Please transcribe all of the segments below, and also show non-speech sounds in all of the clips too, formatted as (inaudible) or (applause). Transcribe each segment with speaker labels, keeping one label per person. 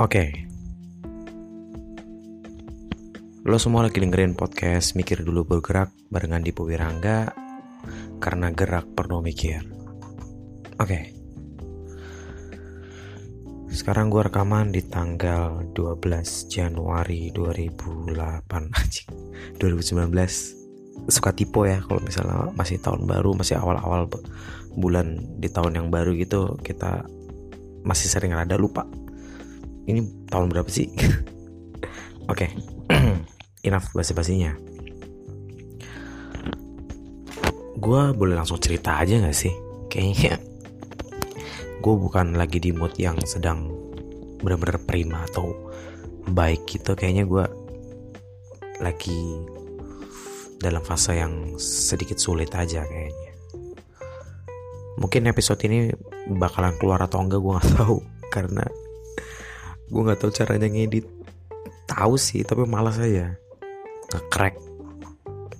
Speaker 1: Oke. Lo semua lagi dengerin podcast Mikir Dulu Bergerak barengan Dipo Wirangga karena gerak perlu mikir. Oke. Sekarang gue rekaman di tanggal 12 Januari 2008 (laughs) anjing. 2019 suka tipe ya kalau misalnya masih tahun baru masih awal-awal bulan di tahun yang baru gitu kita masih sering rada lupa ini tahun berapa sih? (laughs) Oke. Okay. (clears throat) enough basi-basinya gue boleh langsung cerita aja gak sih? Kayaknya (laughs) gue bukan lagi di mood yang sedang benar-benar prima atau baik gitu. Kayaknya gue lagi dalam fase yang sedikit sulit aja kayaknya. Mungkin episode ini bakalan keluar atau enggak gue nggak (laughs) tahu. Karena gue nggak tahu caranya ngedit. Tahu sih tapi malas aja. Nge-crack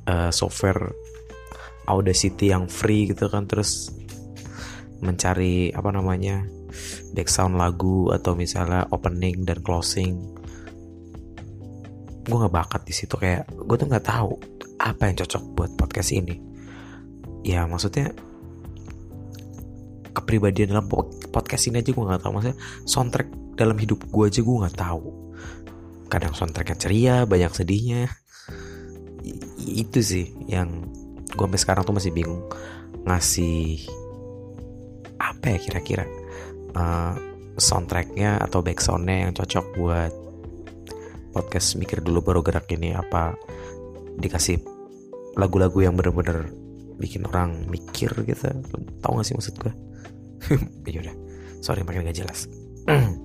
Speaker 1: uh, software Audacity yang free gitu kan terus mencari apa namanya background lagu atau misalnya opening dan closing. Gue nggak bakat di situ kayak gue tuh nggak tahu apa yang cocok buat podcast ini. Ya maksudnya kepribadian dalam podcast ini aja gue nggak tahu. Maksudnya soundtrack dalam hidup gue aja gue nggak tahu. Kadang soundtracknya ceria banyak sedihnya. I itu sih yang gue sampai sekarang tuh masih bingung. Ngasih apa ya kira-kira uh, soundtracknya atau backsoundnya yang cocok buat podcast mikir dulu baru gerak ini? Apa dikasih lagu-lagu yang bener-bener bikin orang mikir gitu? Tau gak sih maksud gue (laughs) ya udah sorry makin gak jelas (clears throat)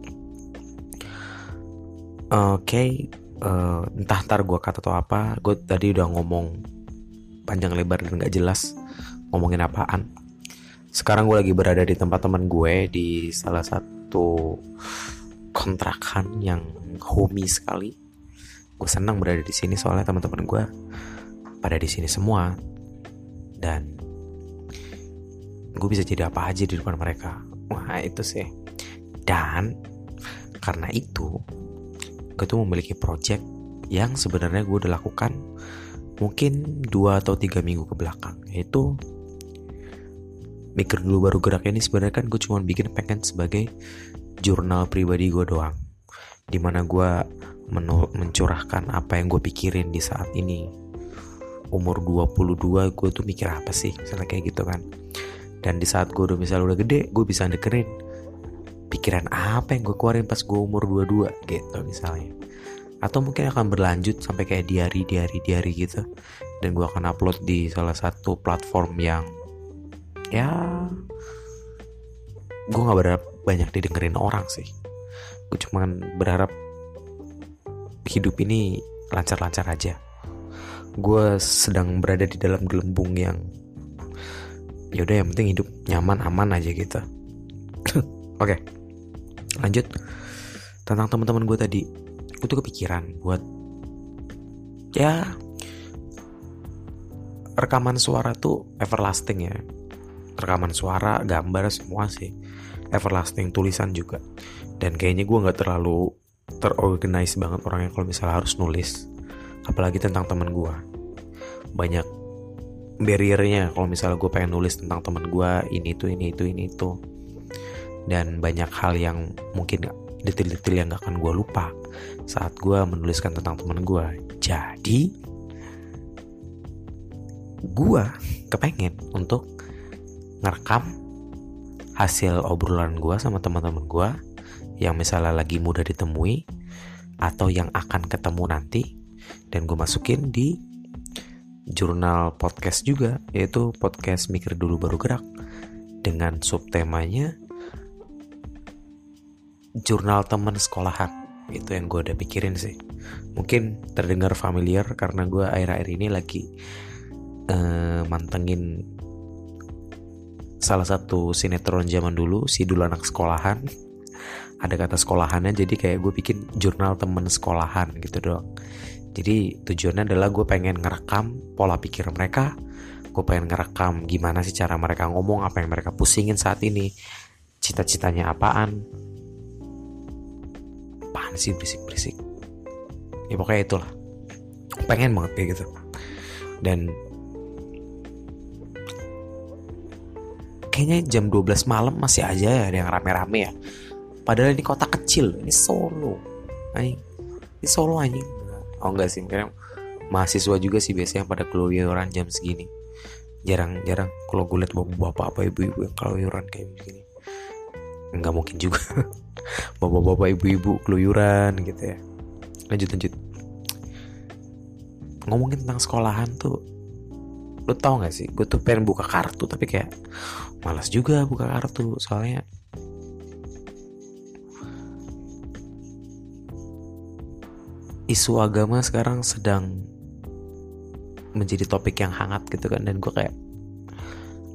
Speaker 1: oke okay, uh, eh, entah ntar gue kata atau apa gue tadi udah ngomong panjang lebar dan gak jelas ngomongin apaan. Sekarang gue lagi berada di tempat teman gue di salah satu kontrakan yang homey sekali. Gue senang berada di sini soalnya teman-teman gue pada di sini semua. Dan gue bisa jadi apa aja di depan mereka. Wah itu sih. Dan karena itu gue tuh memiliki project yang sebenarnya gue udah lakukan mungkin dua atau tiga minggu ke belakang. Yaitu mikir dulu baru gerak ini sebenarnya kan gue cuma bikin pengen sebagai jurnal pribadi gue doang di mana gue mencurahkan apa yang gue pikirin di saat ini. Umur 22 gue tuh mikir apa sih? Misalnya kayak gitu kan. Dan di saat gue udah misalnya udah gede gue bisa dengerin pikiran apa yang gue keluarin pas gue umur 22 gitu misalnya. Atau mungkin akan berlanjut sampai kayak diary diary diary gitu. Dan gue akan upload di salah satu platform yang ya gue nggak berharap banyak didengerin orang sih. Gue cuman berharap hidup ini lancar-lancar aja. Gue sedang berada di dalam gelembung yang yaudah yang penting hidup nyaman aman aja gitu. (laughs) Oke. okay. Lanjut. Tentang teman-teman gue tadi. Gue tuh kepikiran buat ya rekaman suara tuh everlasting ya. Rekaman suara gambar semua sih. Everlasting tulisan juga. Dan kayaknya gue nggak terlalu terorganize banget orangnya kalau misalnya harus nulis. Apalagi tentang teman gue banyak barriernya. Kalau misalnya gue pengen nulis tentang teman gue ini itu ini itu ini itu dan banyak hal yang mungkin detail-detail yang gak akan gue lupa saat gue menuliskan tentang teman gue jadi gue kepengen untuk ngerekam hasil obrolan gue sama teman-teman gue yang misalnya lagi mudah ditemui atau yang akan ketemu nanti dan gue masukin di jurnal podcast juga yaitu podcast mikir dulu baru gerak dengan subtemanya jurnal teman sekolahan. Itu yang gue udah pikirin sih. Mungkin terdengar familiar karena gue akhir-akhir ini lagi uh, mantengin salah satu sinetron zaman dulu si dulu anak sekolahan. Ada kata sekolahannya jadi kayak gue bikin jurnal temen sekolahan gitu dong jadi tujuannya adalah gue pengen ngerekam pola pikir mereka. Gue pengen ngerekam gimana sih cara mereka ngomong apa yang mereka pusingin saat ini cita-citanya apaan apaan sih berisik-berisik? Ya pokoknya itulah. Pengen banget kayak gitu. Dan kayaknya jam 12 malam masih aja ya ada yang rame-rame ya. Padahal ini kota kecil ini Solo. Anjing. Ini Solo anjing. Oh enggak sih mungkin mahasiswa juga sih biasanya pada keluyuran jam segini. Jarang-jarang kalau gue liat bapak-bapak apa ibu-ibu yang keluyuran kayak begini nggak mungkin juga. (laughs) Bapak-bapak ibu-ibu keluyuran gitu ya. Lanjut lanjut. Ngomongin tentang sekolahan tuh lo tau gak sih? Gue tuh pengen buka kartu tapi kayak malas juga buka kartu. Soalnya isu agama sekarang sedang menjadi topik yang hangat gitu kan. Dan gue kayak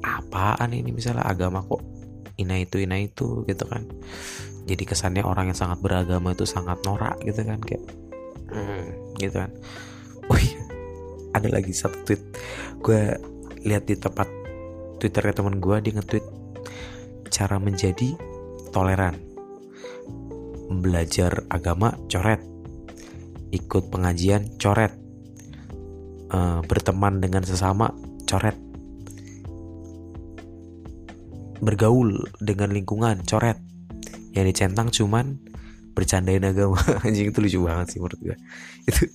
Speaker 1: apaan ini misalnya agama kok ina itu ina itu gitu kan. Jadi kesannya orang yang sangat beragama itu sangat norak gitu kan kayak. Hmm, gitu kan. Oh iya ada lagi satu tweet. Gue lihat di tempat twitternya teman gue dia nge-tweet cara menjadi toleran. Belajar agama coret. Ikut pengajian coret. Uh, berteman dengan sesama coret bergaul dengan lingkungan coret. Yang dicentang cuman bercandain agama. (laughs) Anjing itu lucu banget sih menurut gue itu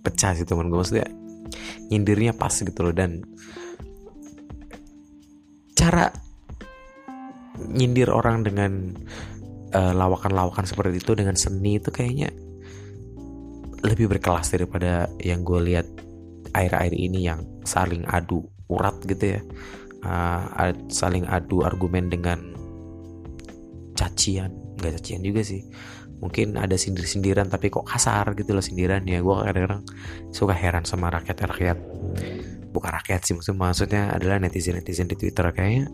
Speaker 1: pecah sih teman gue maksudnya nyindirnya pas gitu loh dan cara nyindir orang dengan uh, lawakan-lawakan seperti itu dengan seni itu kayaknya lebih berkelas daripada yang gue lihat air-air ini yang saling adu urat gitu ya uh, saling adu argumen dengan cacian. Nggak cacian juga sih. Mungkin ada sindir-sindiran tapi kok kasar gitu loh sindiran ya gue kadang-kadang suka heran sama rakyat-rakyat. Bukan rakyat sih maksudnya maksudnya adalah netizen-netizen di Twitter. Kayaknya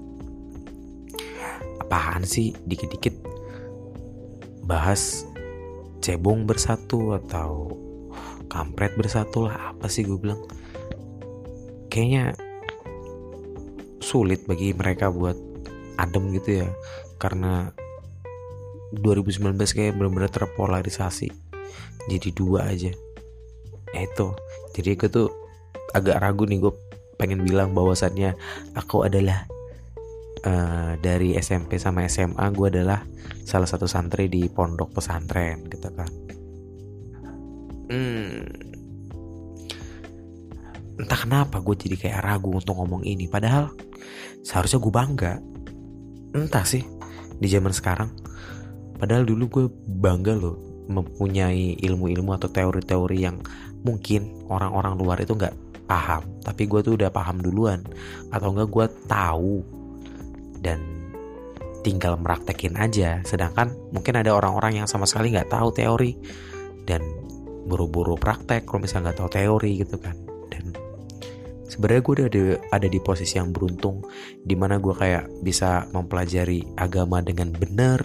Speaker 1: apaan sih? Dikit-dikit bahas cebong bersatu atau kampret bersatu lah. Apa sih gue bilang? Kayaknya sulit bagi mereka buat adem gitu ya. Karena 2019 kayak benar-benar terpolarisasi. Jadi dua aja. Ya itu. Jadi gue tuh agak ragu nih gue pengen bilang bahwasannya aku adalah uh, dari SMP sama SMA gue adalah salah satu santri di pondok pesantren gitu kan. Hmm, entah kenapa gue jadi kayak ragu untuk ngomong ini. Padahal seharusnya gue bangga entah sih di zaman sekarang Padahal dulu gue bangga loh mempunyai ilmu-ilmu atau teori-teori yang mungkin orang-orang luar itu nggak paham. Tapi gue tuh udah paham duluan. Atau enggak gue tahu dan tinggal meraktekin aja. Sedangkan mungkin ada orang-orang yang sama sekali nggak tahu teori dan buru-buru praktek kalau misalnya nggak tahu teori gitu kan. Sebenarnya gue udah ada, ada di posisi yang beruntung di mana gue kayak bisa mempelajari agama dengan benar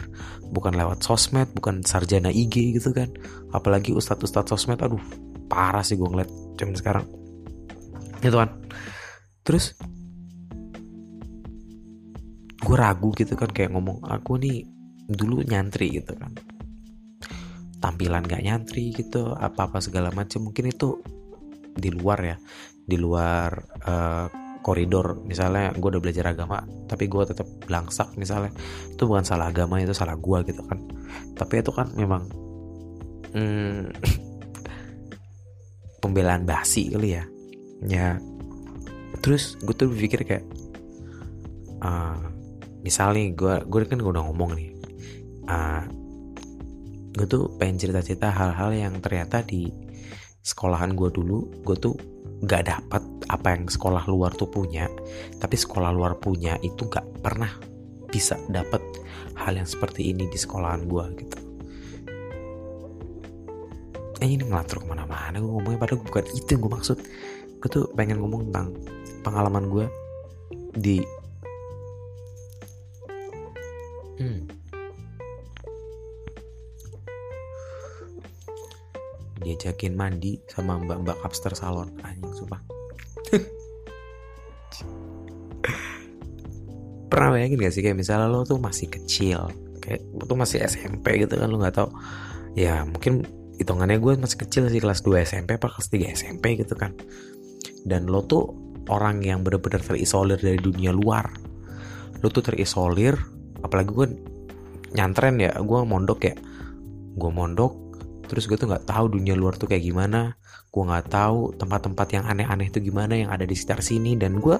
Speaker 1: bukan lewat sosmed bukan sarjana IG gitu kan. Apalagi ustadz ustadz sosmed aduh parah sih gue ngeliat zaman sekarang. Gitu kan. Terus gue ragu gitu kan kayak ngomong aku nih dulu nyantri gitu kan. Tampilan gak nyantri gitu apa apa segala macam mungkin itu di luar ya di luar uh, koridor. Misalnya gue udah belajar agama tapi gue tetap belangsak misalnya. Itu bukan salah agama itu salah gue gitu kan. Tapi itu kan memang hmm, (laughs) pembelaan basi kali ya. Ya terus gue tuh berpikir kayak uh, misalnya gue gue kan gue udah ngomong nih uh, gue tuh pengen cerita-cerita hal-hal yang ternyata di sekolahan gue dulu gue tuh gak dapat apa yang sekolah luar tuh punya. Tapi sekolah luar punya itu gak pernah bisa dapat hal yang seperti ini di sekolahan gue gitu. Eh ini ngelantur ke mana-mana gue ngomongnya padahal bukan itu yang gue maksud. Gue tuh pengen ngomong tentang pengalaman gue di diajakin mandi sama mbak-mbak kapster salon. Anjing sumpah. (laughs) Pernah bayangin gak sih kayak misalnya lo tuh masih kecil kayak itu masih SMP gitu kan lu nggak tahu ya mungkin hitungannya gue masih kecil sih kelas 2 SMP apa kelas 3 SMP gitu kan. Dan lo tuh orang yang bener-bener terisolir dari dunia luar. Lo tuh terisolir apalagi gue nyantren ya gue mondok ya. Gue mondok terus gue tuh nggak tahu dunia luar tuh kayak gimana. Gue nggak tahu tempat-tempat yang aneh-aneh itu gimana yang ada di sekitar sini. Dan gue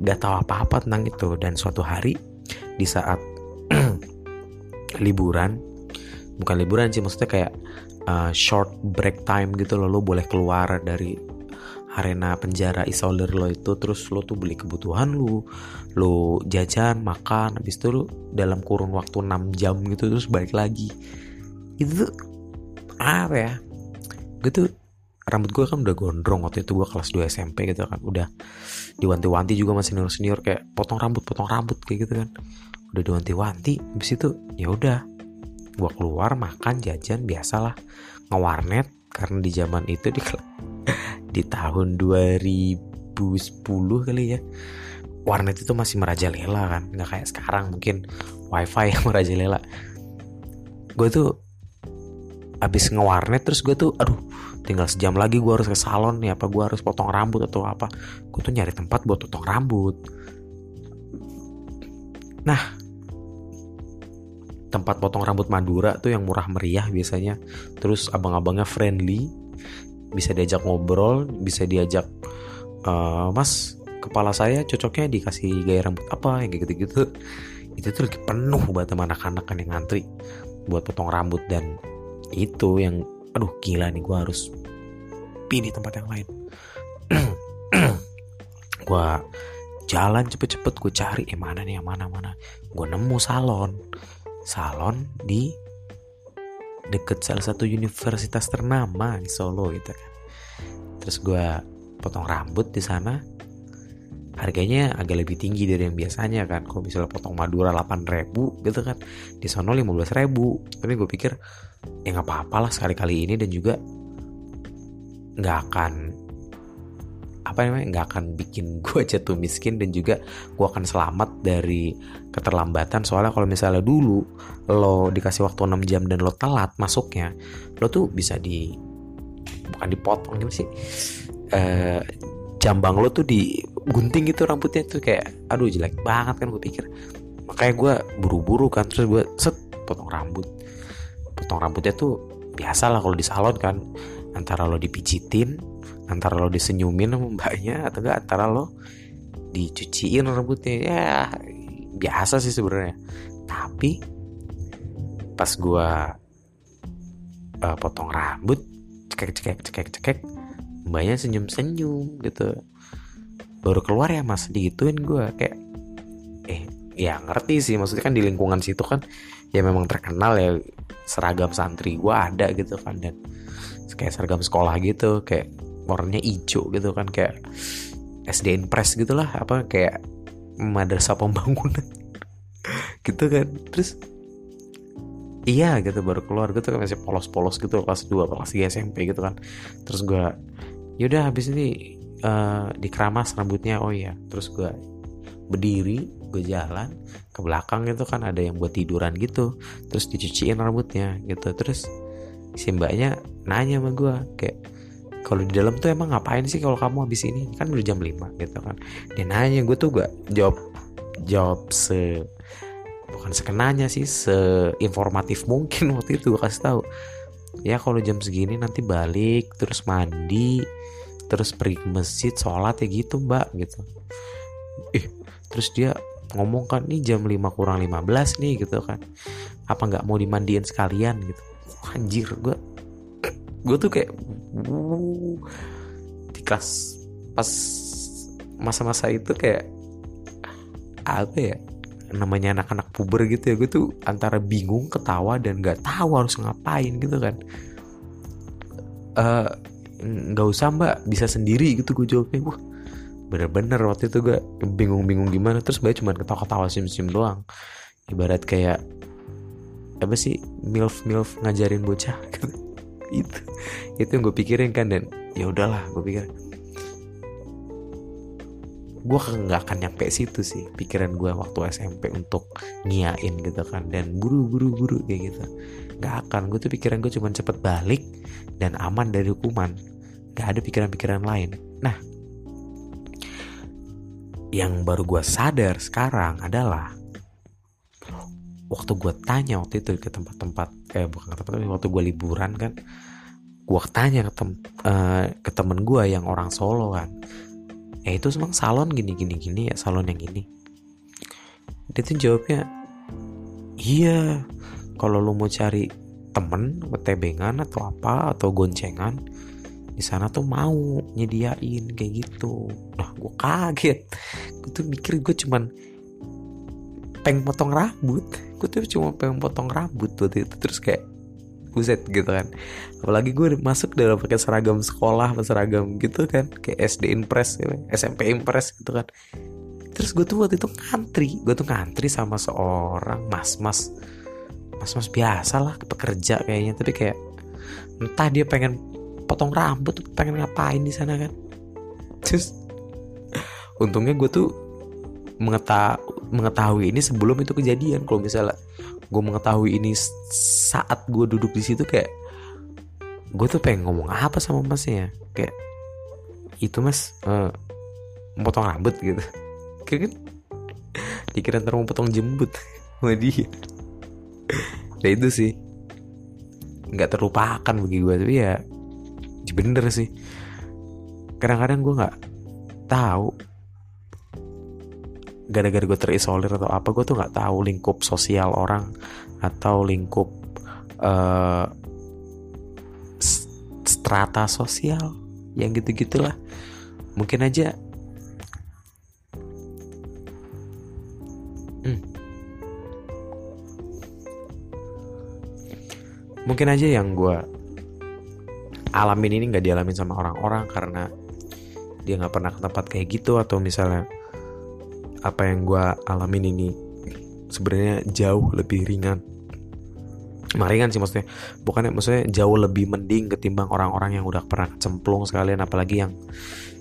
Speaker 1: nggak tahu apa-apa tentang itu. Dan suatu hari di saat (clears throat) liburan bukan liburan sih maksudnya kayak uh, short break time gitu loh. Lo boleh keluar dari arena penjara isolir lo itu. Terus lo tuh beli kebutuhan lo. Lo jajan makan habis itu lo dalam kurun waktu 6 jam gitu terus balik lagi. Itu apa ya? Gue tuh rambut gue kan udah gondrong waktu itu gue kelas 2 SMP gitu kan. Udah diwanti-wanti juga masih senior senior kayak potong rambut potong rambut kayak gitu kan. Udah diwanti-wanti habis itu ya udah gue keluar makan jajan biasalah. Ngewarnet karena di zaman itu di (laughs) di tahun 2010 kali ya warnet itu masih merajalela kan. Nggak kayak sekarang mungkin wifi yang (laughs) merajalela. Gue tuh abis ngewarnet terus gue tuh aduh tinggal sejam lagi gue harus ke salon nih apa gue harus potong rambut atau apa. Gue tuh nyari tempat buat potong rambut. Nah tempat potong rambut Madura tuh yang murah meriah biasanya. Terus abang-abangnya friendly bisa diajak ngobrol bisa diajak uh, mas kepala saya cocoknya dikasih gaya rambut apa yang gitu gitu itu tuh lagi penuh buat teman anak-anak kan yang ngantri buat potong rambut dan itu yang aduh gila nih gue harus pilih tempat yang lain (clears throat) gue jalan cepet-cepet gue cari eh mana nih yang mana mana gue nemu salon salon di deket salah satu universitas ternama di Solo gitu kan. Terus gue potong rambut di sana. Harganya agak lebih tinggi dari yang biasanya kan. Kalau misalnya potong Madura 8000 gitu kan. Di sono 15000. Tapi gue pikir ya nggak apa-apa lah sekali-kali ini dan juga nggak akan apa namanya nggak akan bikin (laughs) gue jatuh miskin dan juga gue akan selamat dari keterlambatan soalnya kalau misalnya dulu lo dikasih waktu 6 jam dan lo telat masuknya lo tuh bisa di bukan dipotong gimana sih uh, jambang lo tuh digunting gitu rambutnya tuh kayak aduh jelek banget kan gue pikir. Makanya gue buru-buru kan terus gue set potong rambut. Potong rambutnya tuh biasa lah kalau di salon kan antara lo dipijitin antara lo disenyumin sama mbaknya atau enggak antara lo dicuciin rambutnya. Ya biasa sih sebenarnya. Tapi pas gue uh, potong rambut cekek cekek cekek cekek mbaknya senyum senyum gitu baru keluar ya mas. Digituin gue kayak eh ya ngerti sih. Maksudnya kan di lingkungan situ kan ya memang terkenal ya seragam santri gue ada gitu kan. Dan kayak seragam sekolah gitu kayak warnanya hijau gitu kan. Kayak SD Press gitulah apa kayak madrasah pembangunan. (laughs) Gitu kan. Terus iya gitu baru keluar gitu kan. Masih polos-polos gitu kelas 2 kelas 3 SMP gitu kan. Terus gue yaudah habis ini uh, dikeramas rambutnya oh iya. Terus gue berdiri gue jalan ke belakang gitu kan ada yang buat tiduran gitu. Terus dicuciin rambutnya gitu. Terus si mbaknya nanya sama gue kayak kalau di dalam tuh emang ngapain sih kalau kamu habis ini? Kan udah jam 5 gitu kan. Dia nanya gue tuh gak jawab jawab se bukan sekenanya sih seinformatif mungkin (laughs) waktu itu gue kasih tahu. Ya kalau jam segini nanti balik terus mandi terus pergi ke masjid sholat ya gitu mbak gitu. Ih terus dia ngomong kan nih jam 5 kurang 15 nih gitu kan. Apa nggak mau dimandiin sekalian? gitu. Anjir gue (clears throat) gue tuh kayak wuh, di kelas pas masa-masa itu kayak apa ya namanya anak-anak puber gitu ya gue tuh antara bingung ketawa dan nggak tahu harus ngapain gitu kan. Eh, nggak usah mbak. Bisa sendiri gitu gue jawabnya. Wah bener-bener waktu itu gue bingung-bingung gimana. Terus mbak cuma ketawa-ketawa sim-sim doang. Ibarat kayak apa sih milf milf ngajarin bocah (laughs) gitu. Itu itu yang gue pikirin kan dan ya udahlah gue pikir gue nggak akan nyampe situ sih pikiran gue waktu SMP untuk ngiain gitu kan dan buru buru buru kayak gitu. Nggak akan gue tuh pikiran gue cuma cepet balik dan aman dari hukuman. Nggak ada pikiran-pikiran lain. Nah yang baru gue sadar sekarang adalah waktu gue tanya waktu itu ke tempat-tempat eh bukan ke tempat waktu gue liburan kan gue tanya ke, tem, uh, ke temen gue yang orang Solo kan ya itu emang salon gini gini gini ya salon yang ini. Dia tuh jawabnya iya kalau lu mau cari temen tebengan atau apa atau goncengan di sana tuh mau nyediain kayak gitu. Nah gue kaget. Gue tuh mikir gue cuman pengen potong rambut. Gue tuh cuma pengen potong rambut waktu itu. Terus kayak buset gitu kan. Apalagi gue masuk dalam pakai seragam sekolah seragam gitu kan. Kayak SD Impress SMP Impress gitu kan. Terus gue tuh waktu itu ngantri. Gue tuh ngantri sama seorang mas mas mas mas biasa lah pekerja kayaknya. Tapi kayak entah dia pengen potong rambut pengen ngapain di sana kan. Terus untungnya gue tuh mengetahui ini sebelum itu kejadian. Kalau misalnya gue mengetahui ini saat gue duduk di situ kayak gue tuh pengen ngomong apa sama masnya? Kayak itu mas uh, potong rambut gitu. (laughs) Kayak kan dikira ntar mau potong jembut (laughs) sama dia. Nah itu sih. Nggak terlupakan bagi gue tapi ya bener sih. Kadang-kadang gue nggak tahu gara-gara gue terisolir atau apa gue tuh nggak tahu lingkup sosial orang atau lingkup uh, strata sosial yang gitu gitulah mungkin aja hmm. mungkin aja yang gue alamin ini nggak dialamin sama orang-orang karena dia nggak pernah ke tempat kayak gitu atau misalnya apa yang gue alamin ini sebenarnya jauh lebih ringan. Ringan sih maksudnya. Bukannya maksudnya jauh lebih mending ketimbang orang-orang yang udah pernah cemplung sekalian apalagi yang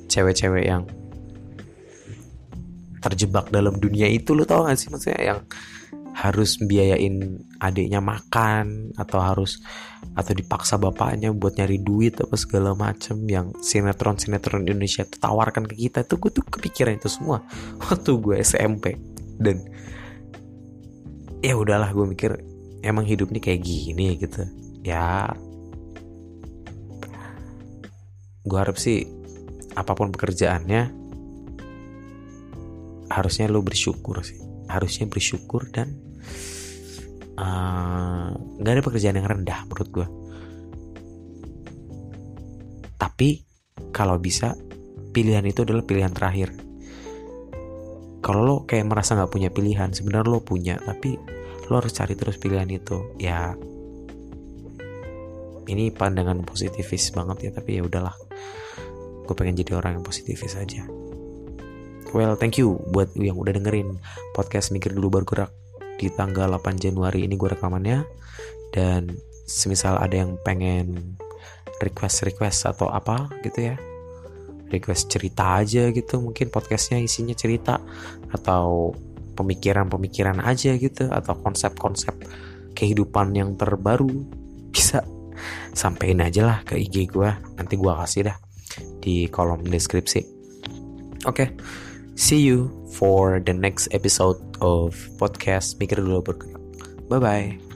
Speaker 1: cewek-cewek yang terjebak dalam dunia itu lo tau gak sih? Maksudnya yang harus biayain adiknya makan atau harus atau dipaksa bapaknya buat nyari duit apa segala macem yang sinetron sinetron Indonesia itu tawarkan ke kita tuh gue tuh kepikiran itu semua (laughs) waktu gue SMP dan ya udahlah gue mikir emang hidup ini kayak gini gitu. Ya gue harap sih apa pun pekerjaannya harusnya lo bersyukur sih harusnya bersyukur dan Eh, nggak uh, ada pekerjaan yang rendah menurut gue tapi kalau bisa pilihan itu adalah pilihan terakhir. Kalau lo kayak merasa nggak punya pilihan sebenarnya lo punya tapi lo harus cari terus pilihan itu. Ya ini pandangan positivis banget ya tapi ya udahlah. Gue pengen jadi orang yang positivis aja well thank you buat yang udah dengerin podcast mikir dulu baru gerak di tanggal 8 Januari ini gue rekamannya dan semisal ada yang pengen request-request atau apa gitu ya request cerita aja gitu mungkin podcastnya isinya cerita atau pemikiran-pemikiran aja gitu atau konsep-konsep kehidupan yang terbaru bisa sampein aja lah ke IG gue nanti gue kasih dah di kolom deskripsi oke okay. See you for the next episode of podcast Mikir Dulu Bergerak. Bye-bye.